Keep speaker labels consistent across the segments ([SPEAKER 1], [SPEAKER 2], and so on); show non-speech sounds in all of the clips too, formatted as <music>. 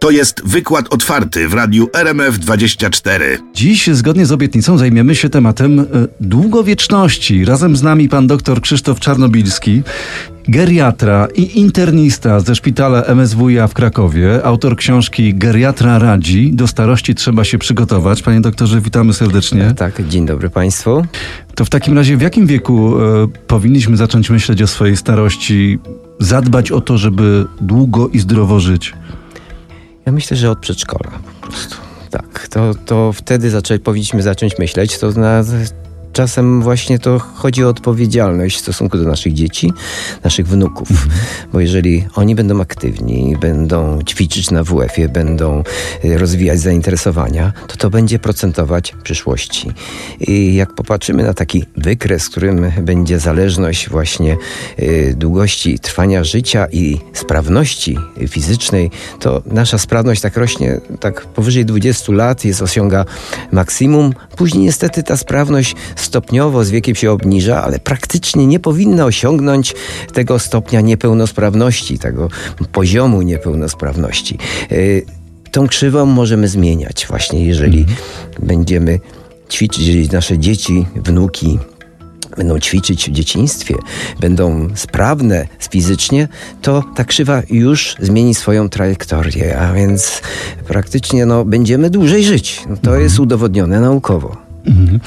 [SPEAKER 1] To jest wykład otwarty w radiu RMF24.
[SPEAKER 2] Dziś, zgodnie z obietnicą, zajmiemy się tematem e, długowieczności. Razem z nami pan dr Krzysztof Czarnobilski, geriatra i internista ze szpitala MSWiA w Krakowie, autor książki Geriatra radzi. Do starości trzeba się przygotować. Panie doktorze, witamy serdecznie.
[SPEAKER 3] Tak, dzień dobry Państwu.
[SPEAKER 2] To w takim razie w jakim wieku e, powinniśmy zacząć myśleć o swojej starości, zadbać o to, żeby długo i zdrowo żyć?
[SPEAKER 3] Ja myślę, że od przedszkola po prostu. Tak, to, to wtedy zaczę, powinniśmy zacząć myśleć. To na, czasem właśnie to chodzi o odpowiedzialność w stosunku do naszych dzieci, naszych wnuków. Bo jeżeli oni będą aktywni, będą ćwiczyć na WF-ie, będą y, rozwijać zainteresowania, to to będzie procentować w przyszłości. I jak popatrzymy na taki wykres, którym będzie zależność właśnie y, długości trwania życia i sprawności fizycznej, to nasza sprawność tak rośnie, tak powyżej 20 lat jest osiąga maksimum. Później niestety ta sprawność stopniowo z wiekiem się obniża, ale praktycznie nie powinna osiągnąć tego stopnia niepełnosprawności, tego poziomu niepełnosprawności. Y, tą krzywą możemy zmieniać właśnie, jeżeli będziemy ćwiczyć, jeżeli nasze dzieci, wnuki będą ćwiczyć w dzieciństwie, będą sprawne fizycznie, to ta krzywa już zmieni swoją trajektorię, a więc praktycznie no, będziemy dłużej żyć. No, to jest udowodnione naukowo.
[SPEAKER 2] Mhm.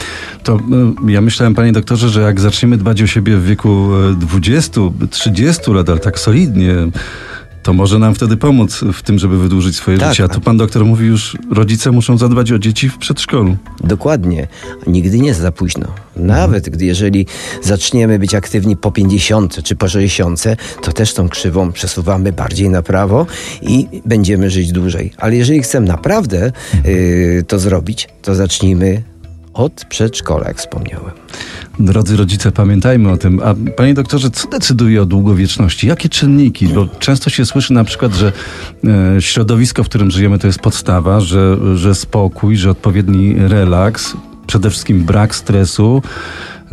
[SPEAKER 2] To e, ja myślałem, panie doktorze, że jak zaczniemy dbać o siebie w wieku 20, 30 lat, ale tak solidnie, to może nam wtedy pomóc w tym, żeby wydłużyć swoje
[SPEAKER 3] Tak,
[SPEAKER 2] życie. A tu pan doktor mówi już, rodzice muszą zadbać o dzieci w przedszkolu.
[SPEAKER 3] Dokładnie. Nigdy nie jest za późno. Nawet gdy jeżeli zaczniemy być aktywni po 50 czy po 60, to też tą krzywą przesuwamy bardziej na prawo i będziemy żyć dłużej. Ale jeżeli chcemy naprawdę yy, to zrobić, to zacznijmy od przedszkola, jak wspomniałem.
[SPEAKER 2] Drodzy rodzice, pamiętajmy o tym. A panie doktorze, co decyduje o długowieczności? Jakie czynniki? Bo często się słyszy na przykład, że e, środowisko, w którym żyjemy, to jest podstawa, że, że spokój, że odpowiedni relaks, przede wszystkim brak stresu,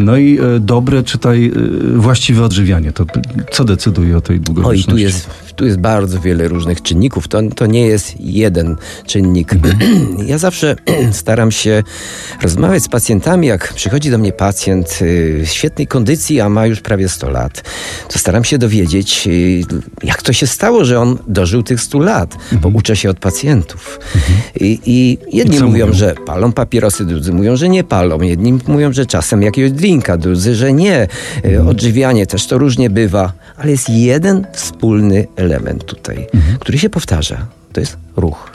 [SPEAKER 2] no i e, dobre, czytaj, e, właściwe odżywianie. To co decyduje o tej
[SPEAKER 3] Oj,
[SPEAKER 2] długowieczności?
[SPEAKER 3] tu jest, tu jest bardzo wiele różnych czynników. To, to nie jest jeden czynnik. ja zawsze <clears throat> staram się rozmawiać z pacjentami. Jak przychodzi do mnie pacjent y, w świetnej kondycji, a ma już prawie 100 lat, to staram się dowiedzieć, y, jak to się stało, że on dożył tych 100 lat, bo uczę się od pacjentów. I, I jedni
[SPEAKER 2] I
[SPEAKER 3] mówią,
[SPEAKER 2] mówią?
[SPEAKER 3] że palą papierosy, drudzy mówią, że nie palą. Jedni mówią, że czasem jakiegoś drinka, drudzy, że nie. Y, Odżywianie też to różnie bywa, ale jest jeden wspólny element tutaj, który się powtarza. To jest ruch.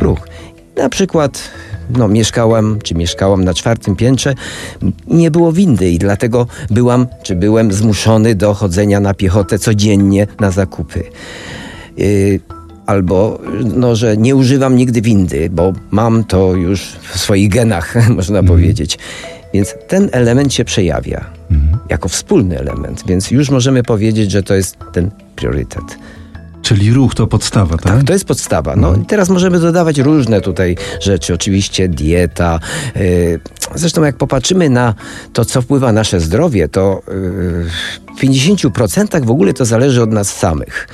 [SPEAKER 3] Ruch. Na przykład no, mieszkałam, czy mieszkałam na czwartym piętrze nie było windy i dlatego byłam, czy byłem zmuszony do chodzenia na piechotę codziennie na zakupy. Yy, albo, no, że nie używam nigdy windy, bo mam to już w swoich genach, <laughs> można powiedzieć. Więc ten element się przejawia jako wspólny element, więc już możemy powiedzieć, że to jest ten priorytet.
[SPEAKER 2] Czyli ruch to podstawa, tak?
[SPEAKER 3] Tak, to jest podstawa. No i teraz możemy dodawać różne tutaj rzeczy. Oczywiście dieta. Yy, zresztą jak popatrzymy na to, co wpływa na nasze zdrowie, to yy, w 50% w ogóle to zależy od nas samych.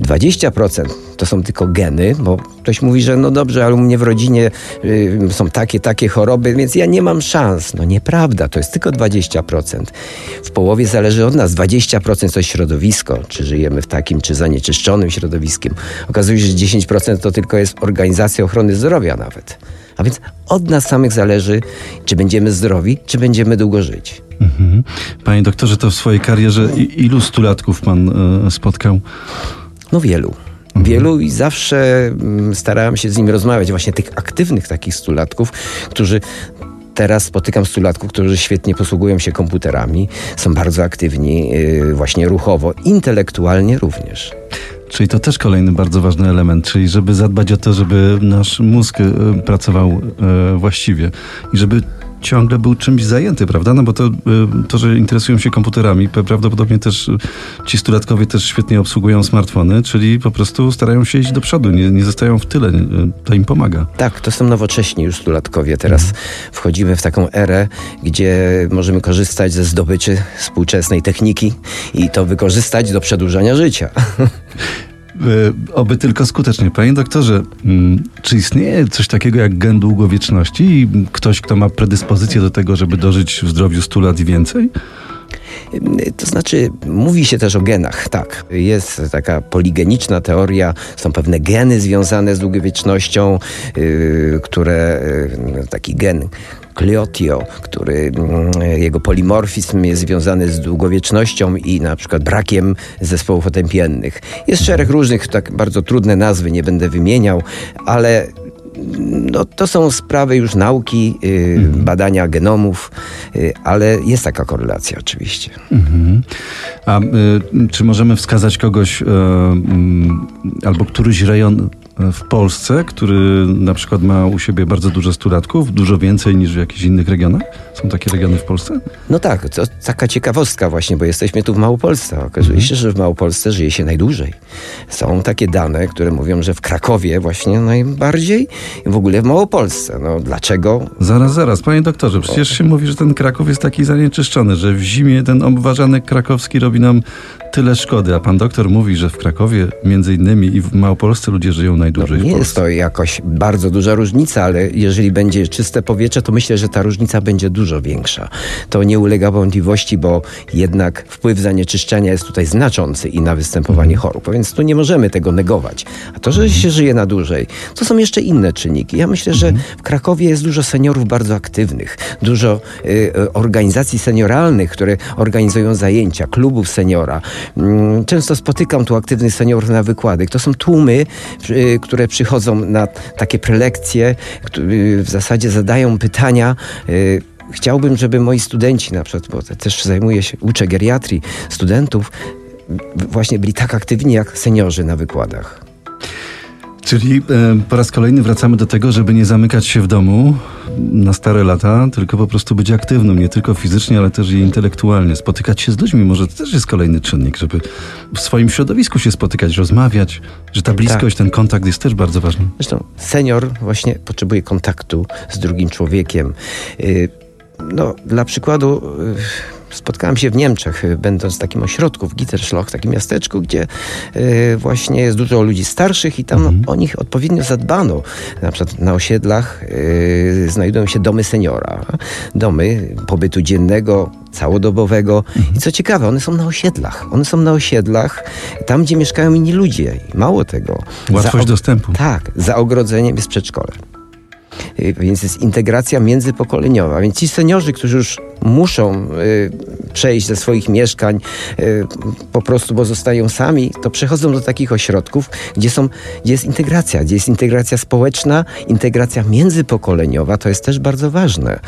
[SPEAKER 3] 20% to są tylko geny, bo ktoś mówi, że no dobrze, ale u mnie w rodzinie yy, są takie, takie choroby, więc ja nie mam szans. No nieprawda, to jest tylko 20%. W połowie zależy od nas. 20% to środowisko, czy żyjemy w takim, czy zanieczyszczonym środowiskiem. Okazuje się, że 10% to tylko jest organizacja ochrony zdrowia nawet. A więc od nas samych zależy, czy będziemy zdrowi, czy będziemy długo żyć.
[SPEAKER 2] Mhm. Panie doktorze, to w swojej karierze ilu stulatków pan e, spotkał?
[SPEAKER 3] No wielu. Wielu i zawsze mm, starałem się z nimi rozmawiać, właśnie tych aktywnych takich stulatków, którzy Teraz spotykam stulatków, którzy świetnie posługują się komputerami, są bardzo aktywni yy, właśnie ruchowo, intelektualnie również.
[SPEAKER 2] Czyli to też kolejny bardzo ważny element, czyli żeby zadbać o to, żeby nasz mózg e, pracował e, właściwie i żeby ciągle był czymś zajęty, prawda? No bo to, e, to że interesują się komputerami, prawdopodobnie też e, ci stulatkowie też świetnie obsługują smartfony, czyli po prostu starają się iść do przodu, nie, nie zostają w tyle, to im pomaga.
[SPEAKER 3] Tak, to są nowocześni już stulatkowie. Teraz wchodzimy w taką erę, gdzie możemy korzystać ze zdobyczy współczesnej techniki i to wykorzystać do przedłużania życia. <laughs>
[SPEAKER 2] E, Oby tylko skutecznie. Panie doktorze, mm, czy istnieje coś takiego jak gen długowieczności i ktoś, kto ma predyspozycję do tego, żeby dożyć w zdrowiu 100 lat i więcej?
[SPEAKER 3] To znaczy, mówi się też o genach, tak. Jest taka poligeniczna teoria, są pewne geny związane z długowiecznością, yy, które, yy, taki gen Cleotio, który mm, jego polimorfizm jest związany z długowiecznością i na przykład brakiem zespołów otępiennych. Jest szereg różnych, tak bardzo trudne nazwy, nie będę wymieniał, ale no, to są sprawy już nauki, yy, mhm. badania genomów, yy, ale jest taka korelacja oczywiście. Mhm.
[SPEAKER 2] A y, czy możemy wskazać kogoś y, albo któryś rejon w Polsce, który na przykład ma u siebie bardzo dużo stulatków, dużo więcej niż w jakichś innych regionach? Są takie regiony w Polsce?
[SPEAKER 3] No tak, to taka ciekawostka właśnie, bo jesteśmy tu w Małopolsce. Okazuje mhm. się, że w Małopolsce żyje się najdłużej. Są takie dane, które mówią, że w Krakowie właśnie najbardziej i w ogóle w Małopolsce. No dlaczego?
[SPEAKER 2] Zaraz, zaraz, panie doktorze, przecież się mówi, że ten Kraków jest taki zanieczyszczony, że w zimie ten obważanek krakowski robi nam tyle szkody, a pan doktor mówi, że w Krakowie między innymi i w Małopolsce ludzie żyją najdłużej.
[SPEAKER 3] No, nie jest to jakoś bardzo duża różnica, ale jeżeli będzie czyste powietrze, to myślę, że ta różnica będzie dużo większa. To nie ulega wątpliwości, bo jednak wpływ zanieczyszczenia jest tutaj znaczący i na występowanie mhm. chorób, więc tu nie możemy tego negować. A to, że się żyje na dłużej, to są jeszcze inne czynniki. Ja myślę, że mhm. w Krakowie jest dużo seniorów bardzo aktywnych, dużo y, y, organizacji senioralnych, które organizują zajęcia, klubów seniora. Mm, często spotykam tu aktywnych seniorów na wykładach. To są tłumy, y, które przychodzą na takie prelekcje, y, w zasadzie zadają pytania y, chciałbym, żeby moi studenci, na przykład, bo też zajmuję się, uczę geriatrii studentów, właśnie byli tak aktywni jak seniorzy na wykładach.
[SPEAKER 2] Czyli e, po raz kolejny wracamy do tego, żeby nie zamykać się w domu na stare lata, tylko po prostu być aktywnym, nie tylko fizycznie, ale też i intelektualnie. Spotykać się z ludźmi, może to też jest kolejny czynnik, żeby w swoim środowisku się spotykać, rozmawiać, że ta bliskość, tak. ten kontakt jest też bardzo ważny.
[SPEAKER 3] Zresztą senior właśnie potrzebuje kontaktu z drugim człowiekiem. Y, no, dla przykładu y, spotkałem się w Niemczech, y, będąc w takim ośrodku, w Gitterschloch, takim miasteczku, gdzie y, właśnie jest dużo ludzi starszych i tam mhm. o nich odpowiednio zadbano. Na przykład na osiedlach y, znajdują się domy seniora, domy pobytu dziennego, całodobowego. I co ciekawe, one są na osiedlach. One są na osiedlach, tam gdzie mieszkają inni ludzie. I mało tego.
[SPEAKER 2] Łatwość dostępu.
[SPEAKER 3] Tak, za ogrodzeniem jest przedszkole. Y, więc jest integracja międzypokoleniowa. Więc ci seniorzy, którzy już muszą y, przejść ze swoich mieszkań y, po prostu, bo zostają sami, to przechodzą do takich ośrodków, gdzie, są, gdzie jest integracja, gdzie jest integracja społeczna, integracja międzypokoleniowa. To jest też bardzo ważne,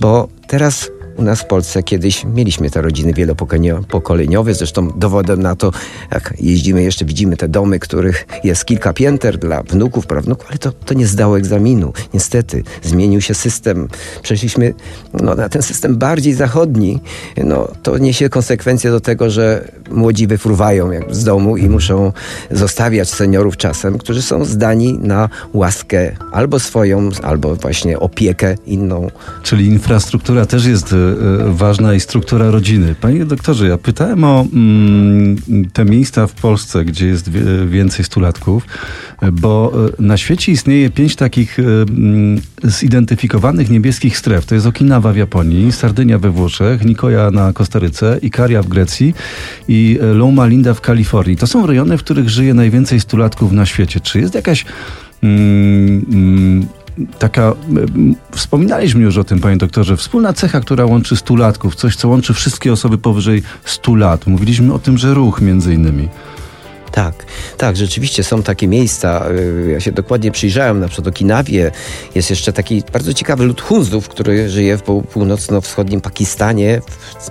[SPEAKER 3] bo teraz u nas w Polsce kiedyś mieliśmy te rodziny wielopokoleniowe, zresztą dowodem na to, jak jeździmy jeszcze, widzimy te domy, których jest kilka pięter dla wnuków, prawnuków, ale to, to nie zdało egzaminu. Niestety, zmienił się system. Przeszliśmy no, na ten system bardziej zachodni. No, to niesie konsekwencje do tego, że młodzi wyfruwają jak z domu i muszą zostawiać seniorów czasem, którzy są zdani na łaskę albo swoją, albo właśnie opiekę inną.
[SPEAKER 2] Czyli infrastruktura też jest E, ważna i struktura rodziny. Panie doktorze, ja pytałem o mm, te miejsca w Polsce, gdzie jest więcej stulatków, bo e, na świecie istnieje pięć takich e, mm, zidentyfikowanych niebieskich stref. To jest Okinawa w Japonii, Sardynia we Włoszech, Nikoja na Kostaryce, Ikaria w Grecji i Loma Linda w Kalifornii. To są rejony, w których żyje najwięcej stulatków na świecie. Czy jest jakaś mm, mm taka, wspominaliśmy już o tym, panie doktorze, wspólna cecha, która łączy stulatków, coś, co łączy wszystkie osoby powyżej 100 lat. Mówiliśmy o tym, że ruch między innymi.
[SPEAKER 3] Tak, tak, rzeczywiście są takie miejsca. Y, ja się dokładnie przyjrzałem, na przykład Okinawie. Jest jeszcze taki bardzo ciekawy lud Hunzów, który żyje w północno-wschodnim Pakistanie,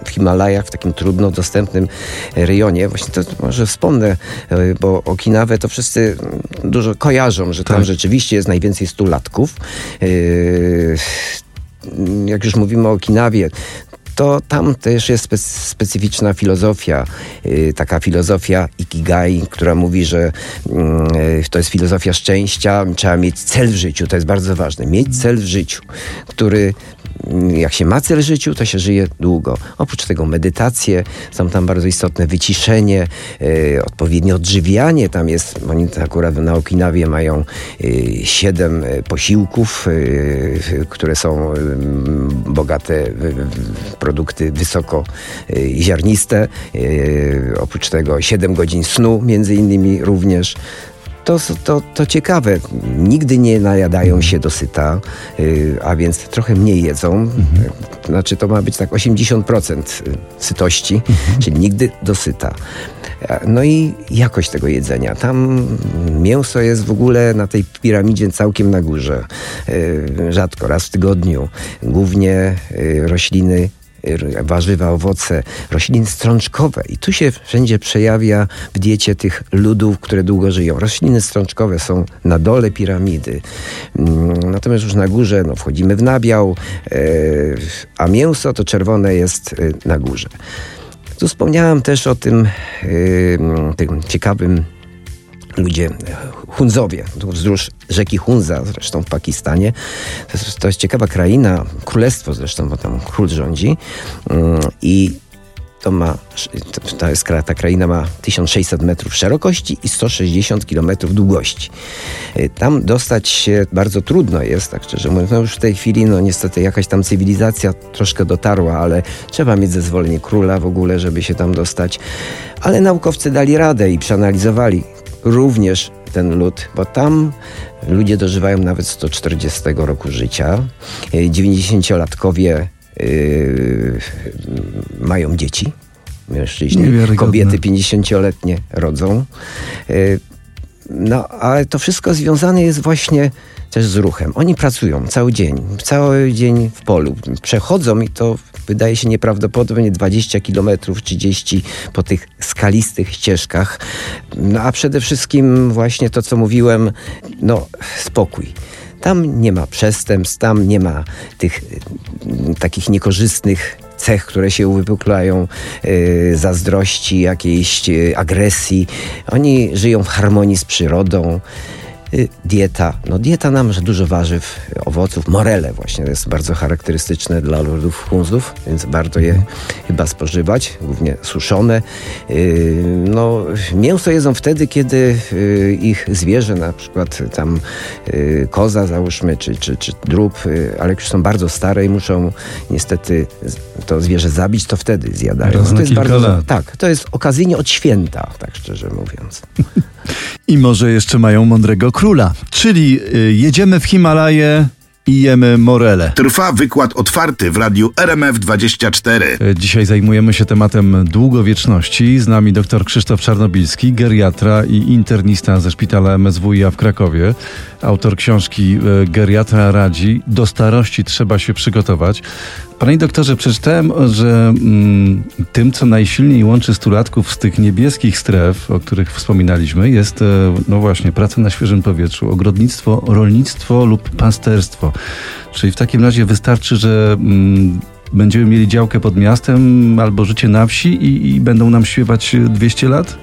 [SPEAKER 3] w Himalajach, w takim trudno dostępnym rejonie. Właśnie to może wspomnę, y, bo Okinawę to wszyscy dużo kojarzą, że tam tak. rzeczywiście jest najwięcej stulatków. Y, jak już mówimy o Okinawie, to tam też jest specyficzna filozofia, yy, taka filozofia Ikigai, która mówi, że yy, to jest filozofia szczęścia, trzeba mieć cel w życiu, to jest bardzo ważne, mieć cel w życiu, który jak się ma cel życiu, to się żyje długo. Oprócz tego medytacje, są tam bardzo istotne wyciszenie, y, odpowiednie odżywianie. Tam jest, oni akurat na Okinawie mają y, siedem y, posiłków, y, które są bogate w, produkty wysoko ziarniste. Oprócz tego 7 godzin snu między innymi również. To, to, to ciekawe. Nigdy nie najadają się dosyta, y, a więc trochę mniej jedzą. Znaczy to ma być tak 80% sytości, czyli nigdy dosyta. No i jakość tego jedzenia. Tam mięso jest w ogóle na tej piramidzie całkiem na górze. Y, Rzadko, raz w tygodniu. Głównie y, rośliny y, warzywa, owoce, rośliny strączkowe. I tu się wszędzie przejawia w diecie tych ludów, które długo żyją. Rośliny strączkowe są na dole piramidy. Mm, Natomiast już na górze no, wchodzimy w nabiał, y, a mięso to czerwone jest y, na górze. Tu wspomniałem też o tym, y, tym ciekawym ludzie, Hunzowie, wzdłuż rzeki Hunza, zresztą w Pakistanie. To jest, to jest ciekawa kraina, królestwo zresztą, bo tam król rządzi. Mm, I to ma, to jest, ta kraina ma 1600 metrów szerokości i 160 kilometrów długości. Y, Tam dostać się bardzo trudno jest, tak szczerze mówiąc. No już w tej chwili, no niestety jakaś tam cywilizacja troszkę dotarła, ale trzeba mieć zezwolenie króla w ogóle, żeby się tam dostać. Ale naukowcy dali radę i przeanalizowali również ten lud, bo tam ludzie dożywają nawet 140 roku życia. Y, 90-latkowie yy, mają dzieci, mężczyźni, kobiety 50-letnie rodzą. Yy, no, ale to wszystko związane jest właśnie też z ruchem. Oni pracują cały dzień, cały dzień w polu. Przechodzą i to wydaje się nieprawdopodobnie 20 kilometrów, 30 po tych skalistych ścieżkach. No a przede wszystkim właśnie to, co mówiłem, no spokój. Tam nie ma przestępstw, tam nie ma tych y, takich niekorzystnych cech, które się uwypuklają, y, zazdrości, jakiejś y, agresji. Oni żyją w harmonii z przyrodą. Y, Dieta. No dieta nam, że dużo warzyw, owoców, morele właśnie, jest bardzo charakterystyczne dla ludów Hunzów, więc warto je chyba spożywać, głównie suszone. Y, No, mięso jedzą wtedy, kiedy y, ich zwierzę, na przykład tam koza załóżmy, czy, czy, czy drób, ale już są bardzo stare i muszą niestety to zwierzę zabić, to wtedy zjadają. To
[SPEAKER 2] na
[SPEAKER 3] jest
[SPEAKER 2] kilka
[SPEAKER 3] bardzo,
[SPEAKER 2] lat.
[SPEAKER 3] Tak, to jest okazyjnie od święta, tak szczerze mówiąc. <laughs>
[SPEAKER 2] I może jeszcze mają mądrego króla. Czyli y, jedziemy w Himalaje i jemy morele.
[SPEAKER 1] Trwa wykład otwarty w radiu RMF24.
[SPEAKER 2] E, Dzisiaj zajmujemy się tematem długowieczności. Z nami dr Krzysztof Czarnobilski, geriatra i internista ze szpitala MSWiA w Krakowie. Autor książki e, Geriatra radzi. Do starości trzeba się przygotować. Panie doktorze, przeczytałem, że mm, tym, co najsilniej łączy stulatków z tych niebieskich stref, o których wspominaliśmy, jest, e, no właśnie, praca na świeżym powietrzu, ogrodnictwo, rolnictwo lub pasterstwo. Czyli w takim razie wystarczy, że mm, będziemy mieli działkę pod miastem albo życie na wsi i, i będą nam śpiewać 200 lat?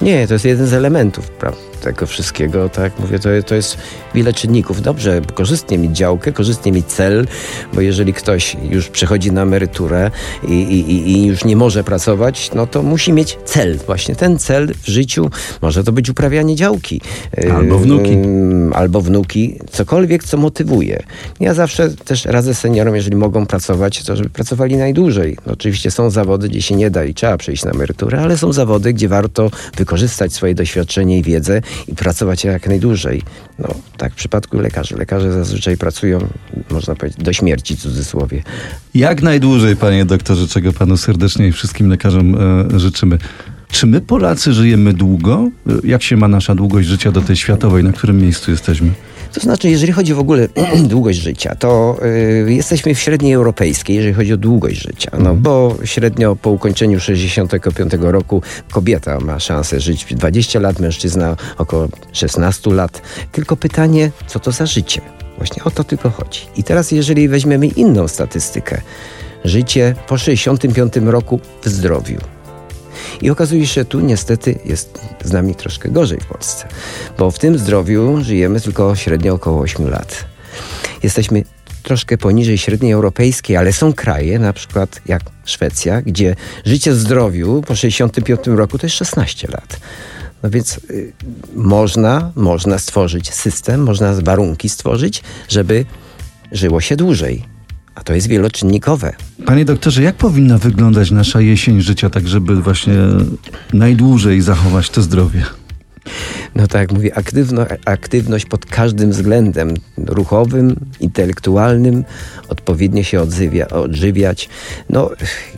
[SPEAKER 3] Nie, to jest jeden z elementów prawda, tego wszystkiego. Tak mówię, to, to jest wiele czynników. Dobrze, korzystnie mieć działkę, korzystnie mieć cel, bo jeżeli ktoś już przechodzi na emeryturę i, i, i- już nie może pracować, no to musi mieć cel. Właśnie ten cel w życiu może to być uprawianie działki.
[SPEAKER 2] Albo wnuki.
[SPEAKER 3] Ym, Albo wnuki. Cokolwiek, co motywuje. Ja zawsze też radzę seniorom, jeżeli mogą pracować, to żeby pracowali najdłużej. No, oczywiście są zawody, gdzie się nie da i trzeba przejść na emeryturę, ale są zawody, gdzie warto wykorzystać swoje doświadczenie i wiedzę i pracować jak najdłużej. No, tak w przypadku lekarzy. Lekarze zazwyczaj pracują, można powiedzieć, do śmierci w cudzysłowie.
[SPEAKER 2] Jak najdłużej, panie doktorze, czego panu serdecznie i wszystkim lekarzom e, życzymy. Czy my Polacy żyjemy długo? E, Jak się ma nasza długość życia do tej światowej? Na którym miejscu jesteśmy?
[SPEAKER 3] To znaczy, jeżeli chodzi w ogóle <clears throat> długość życia, to y, jesteśmy w średniej europejskiej, jeżeli chodzi o długość życia. No bo średnio po ukończeniu 65 roku kobieta ma szansę żyć 20 lat, mężczyzna około 16 lat. Tylko pytanie, co to za życie? Właśnie o to tylko chodzi. I teraz, jeżeli weźmiemy inną statystykę, życie po 65 roku w zdrowiu. I okazuje się, tu niestety jest z nami troszkę gorzej w Polsce, bo w tym zdrowiu żyjemy tylko średnio około 8 lat. Jesteśmy troszkę poniżej średniej europejskiej, ale są kraje, na przykład jak Szwecja, gdzie życie w zdrowiu po 65 roku to jest 16 lat. No więc y, można, można stworzyć system, można warunki stworzyć, żeby żyło się dłużej. A to jest wieloczynnikowe.
[SPEAKER 2] Panie doktorze, jak powinna wyglądać nasza jesień życia, tak żeby właśnie najdłużej zachować to zdrowie?
[SPEAKER 3] No tak mówię, aktywno, aktywność pod każdym względem ruchowym, intelektualnym, odpowiednio się odzywia, odżywiać. No,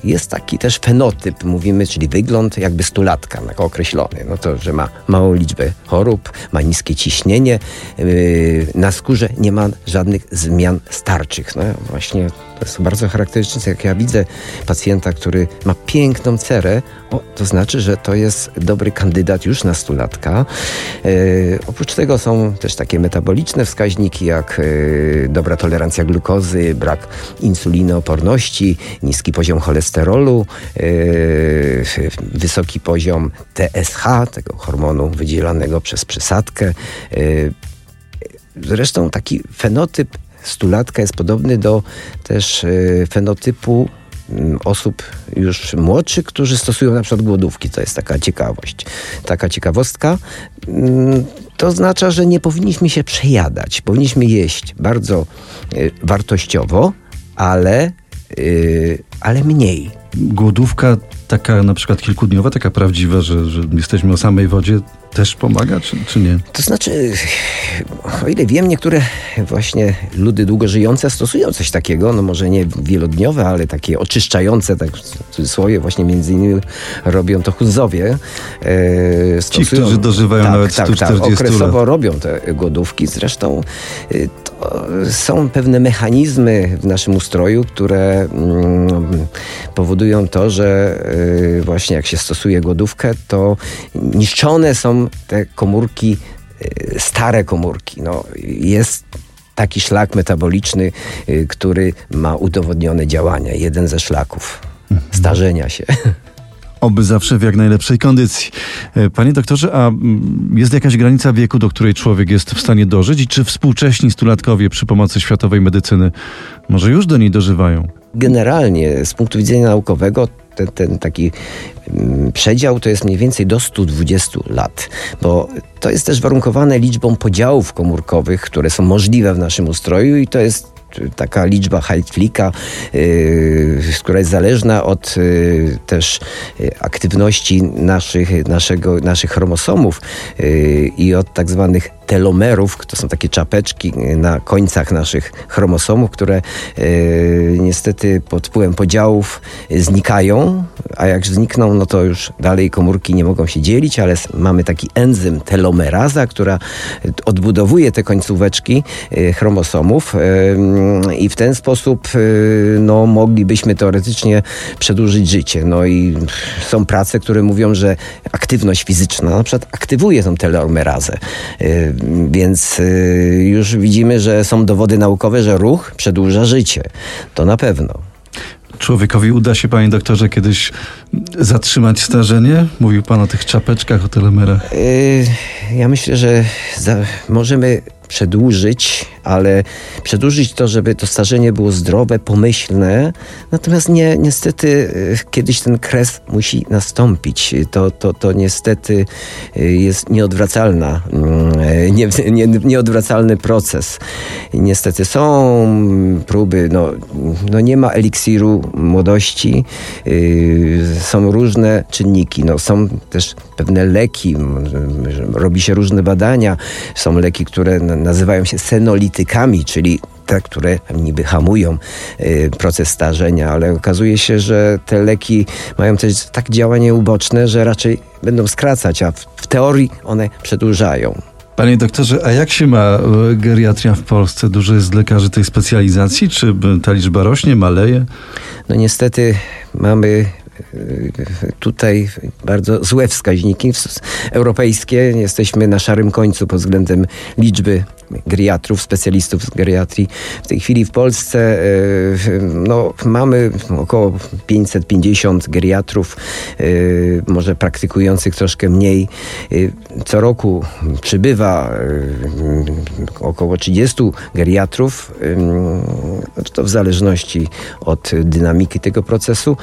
[SPEAKER 3] jest taki też fenotyp, mówimy, czyli wygląd jakby stulatka, tak określony. No to, że ma małą liczbę chorób, ma niskie ciśnienie, yy, na skórze nie ma żadnych zmian starczych. No właśnie to jest bardzo charakterystyczne. Jak ja widzę pacjenta, który ma piękną cerę, o, to znaczy, że to jest dobry kandydat już na stulatka. E, oprócz tego są też takie metaboliczne wskaźniki, jak e, dobra tolerancja glukozy, brak insulinooporności, niski poziom cholesterolu, e, wysoki poziom TSH, tego hormonu wydzielanego przez przysadkę. Zresztą taki fenotyp stulatka jest podobny do też fenotypu osób już młodszych, którzy stosują na przykład głodówki. To jest taka ciekawość. Taka ciekawostka. Mm, to oznacza, że nie powinniśmy się przejadać. Powinniśmy jeść bardzo e, wartościowo, ale, e, ale mniej.
[SPEAKER 2] Głodówka taka na przykład kilkudniowa, taka prawdziwa, że, że jesteśmy o samej wodzie, też pomaga, czy, czy nie?
[SPEAKER 3] To znaczy, o ile wiem, niektóre właśnie ludy długo żyjące stosują coś takiego, no może nie wielodniowe, ale takie oczyszczające, tak w cudzysłowie, właśnie między innymi robią to Huzowie.
[SPEAKER 2] E, Ci, którzy dożywają
[SPEAKER 3] tak,
[SPEAKER 2] nawet
[SPEAKER 3] tak,
[SPEAKER 2] 140
[SPEAKER 3] tak, okresowo
[SPEAKER 2] lat.
[SPEAKER 3] robią te głodówki. Zresztą y, to są pewne mechanizmy w naszym ustroju, które mm, powodują to, że y, właśnie jak się stosuje głodówkę, to niszczone są te komórki, y, stare komórki. No, jest taki szlak metaboliczny, y, który ma udowodnione działania. Jeden ze szlaków starzenia się. <laughs>
[SPEAKER 2] Oby zawsze w jak najlepszej kondycji. E, Panie doktorze, a mm, jest jakaś granica wieku, do której człowiek jest w stanie dożyć i czy współcześni stulatkowie przy pomocy światowej medycyny może już do niej dożywają?
[SPEAKER 3] Generalnie z punktu widzenia naukowego ten, ten taki mm, przedział to jest mniej więcej do 120 lat, bo to jest też warunkowane liczbą podziałów komórkowych, które są możliwe w naszym ustroju i to jest taka liczba Heitflicka, yy, która jest zależna od yy, też yy, aktywności naszych, naszego, naszych chromosomów yy, i od tak zwanych telomerów, to są takie czapeczki na końcach naszych chromosomów, które yy, niestety pod wpływem podziałów znikają, a jak znikną, no to już dalej komórki nie mogą się dzielić, ale mamy taki enzym telomeraza, która odbudowuje te końcóweczki yy, chromosomów i w ten sposób no, moglibyśmy teoretycznie przedłużyć życie. No i są prace, które mówią, że aktywność fizyczna na przykład aktywuje tą telomerazę. Więc yy, już widzimy, że są dowody naukowe, że ruch przedłuża życie. To na pewno.
[SPEAKER 2] Człowiekowi uda się, panie doktorze, kiedyś zatrzymać starzenie? Mówił pan o tych czapeczkach, o telomerach.
[SPEAKER 3] Yy, Ja myślę, że za, możemy przedłużyć, ale przedłużyć to, żeby to starzenie było zdrowe, pomyślne. Natomiast nie, niestety yy, kiedyś ten kres musi nastąpić. To, to, to niestety yy, jest nieodwracalna, yy, nie, <laughs> nie, nieodwracalny proces. Niestety są próby, no, no nie ma eliksiru młodości, yy, są różne czynniki, no, są też pewne leki, robi się różne badania, są leki, które nazywają się senolitykami, czyli te, które niby hamują y, proces starzenia, ale okazuje się, że te leki mają też tak działanie uboczne, że raczej będą skracać, a w, teorii one przedłużają.
[SPEAKER 2] Panie doktorze, a jak się ma e, geriatria w Polsce? Dużo jest lekarzy tej specjalizacji? Czy ta liczba rośnie, maleje?
[SPEAKER 3] No niestety mamy tutaj bardzo złe wskaźniki europejskie. Jesteśmy na szarym końcu pod względem liczby geriatrów, specjalistów z geriatrii. W tej chwili w Polsce e, no, mamy około 550 geriatrów, e, może praktykujących troszkę mniej. E, co roku przybywa około 30 geriatrów, to w zależności od dynamiki tego procesu.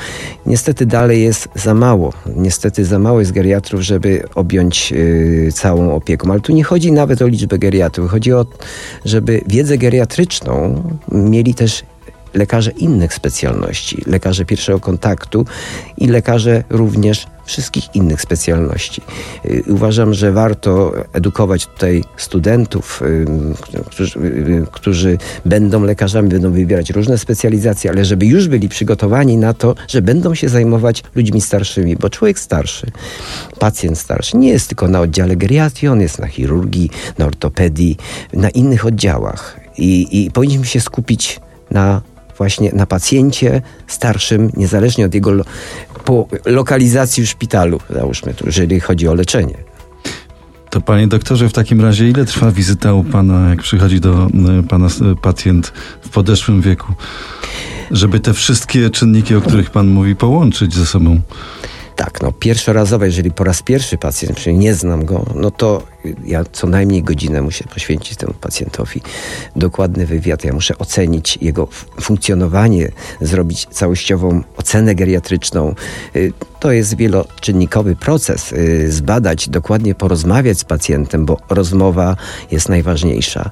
[SPEAKER 3] Niestety dalej jest za mało. Niestety za mało jest geriatrów, żeby objąć całą opieką. Ale tu nie chodzi nawet o liczbę geriatrów. Chodzi o, żeby wiedzę geriatryczną mieli też lekarze innych specjalności, lekarze pierwszego kontaktu i lekarze również wszystkich innych specjalności. Y, uważam, że warto edukować tutaj studentów, y, którzy, y, którzy będą lekarzami, będą wybierać różne specjalizacje, ale żeby już byli przygotowani na to, że będą się zajmować ludźmi starszymi, bo człowiek starszy, pacjent starszy nie jest tylko na oddziale geriatrii, on jest na chirurgii, na ortopedii, na innych oddziałach. I, i powinniśmy się skupić na właśnie na pacjencie starszym, niezależnie od jego lo lokalizacji w szpitalu, załóżmy, jeżeli chodzi o leczenie.
[SPEAKER 2] To panie doktorze, w takim razie ile trwa wizyta u pana, jak przychodzi do e, pana e, pacjent w podeszłym wieku? Żeby te wszystkie czynniki, o których pan mówi, połączyć ze sobą.
[SPEAKER 3] Tak, no pierwszorazowe, jeżeli po raz pierwszy pacjent, czyli nie znam go, no to ja co najmniej godzinę muszę poświęcić temu pacjentowi. Dokładny wywiad, ja muszę ocenić jego funkcjonowanie, zrobić całościową ocenę geriatryczną. Y, to jest wieloczynnikowy proces. Y, zbadać, dokładnie porozmawiać z pacjentem, bo rozmowa jest najważniejsza.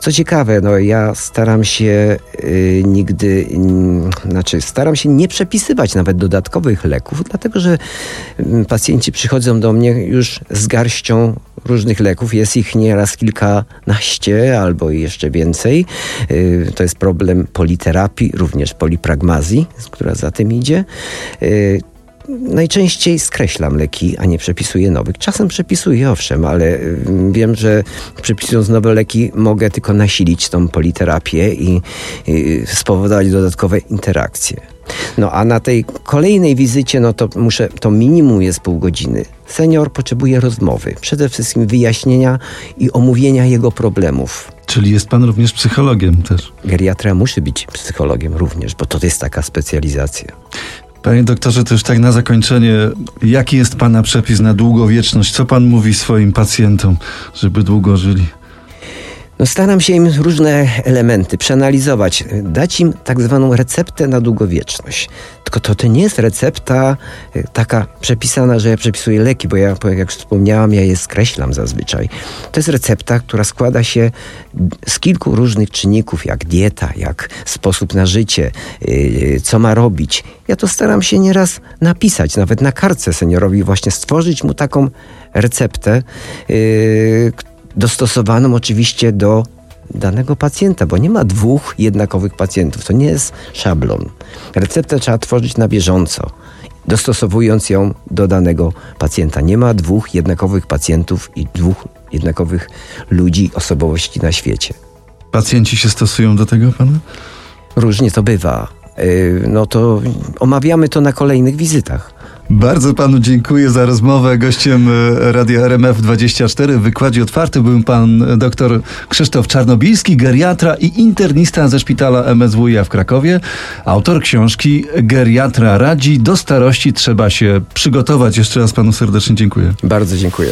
[SPEAKER 3] Co ciekawe, no ja staram się y, nigdy, y, znaczy staram się nie przepisywać nawet dodatkowych leków, dlatego że y, pacjenci przychodzą do mnie już z garścią różnych leków. Jest ich nieraz kilkanaście albo jeszcze więcej. Y, to jest problem politerapii, również polipragmazji, która za tym idzie. Najczęściej skreślam leki, a nie przepisuję nowych. Czasem przepisuję, owszem, ale mm, wiem, że przepisując nowe leki mogę tylko nasilić tą politerapię i, i spowodować dodatkowe interakcje. No a na tej kolejnej wizycie, no to muszę, to minimum jest pół godziny. Senior potrzebuje rozmowy, przede wszystkim wyjaśnienia i omówienia jego problemów.
[SPEAKER 2] Czyli jest pan również psychologiem też.
[SPEAKER 3] Geriatra musi być psychologiem również, bo to jest taka specjalizacja.
[SPEAKER 2] Panie doktorze, to już tak na zakończenie, jaki jest Pana przepis na długowieczność? Co Pan mówi swoim pacjentom, żeby długo żyli?
[SPEAKER 3] No staram się im różne elementy przeanalizować, dać im tak zwaną receptę na długowieczność. Tylko to, to nie jest recepta y, taka przepisana, że ja przepisuję leki, bo ja, jak wspomniałam, ja je skreślam zazwyczaj. To jest recepta, która składa się z kilku różnych czynników, jak dieta, jak sposób na życie, yy, co ma robić. Ja to staram się nieraz napisać, nawet na kartce seniorowi, właśnie stworzyć mu taką receptę, yy, dostosowaną oczywiście do danego pacjenta, bo nie ma dwóch jednakowych pacjentów. To nie jest szablon. Receptę trzeba tworzyć na bieżąco, dostosowując ją do danego pacjenta. Nie ma dwóch jednakowych pacjentów i dwóch jednakowych ludzi, osobowości na świecie.
[SPEAKER 2] Pacjenci się stosują do tego pana?
[SPEAKER 3] Różnie to bywa. Y, no to omawiamy to na kolejnych wizytach.
[SPEAKER 2] Bardzo panu dziękuję za rozmowę. Gościem e, Radia RMF24 w wykładzie otwarty był pan dr Krzysztof Czarnobilski, geriatra i internista ze szpitala MSWiA w Krakowie. Autor książki Geriatra radzi, do starości trzeba się przygotować. Jeszcze raz panu serdecznie dziękuję.
[SPEAKER 3] Bardzo dziękuję.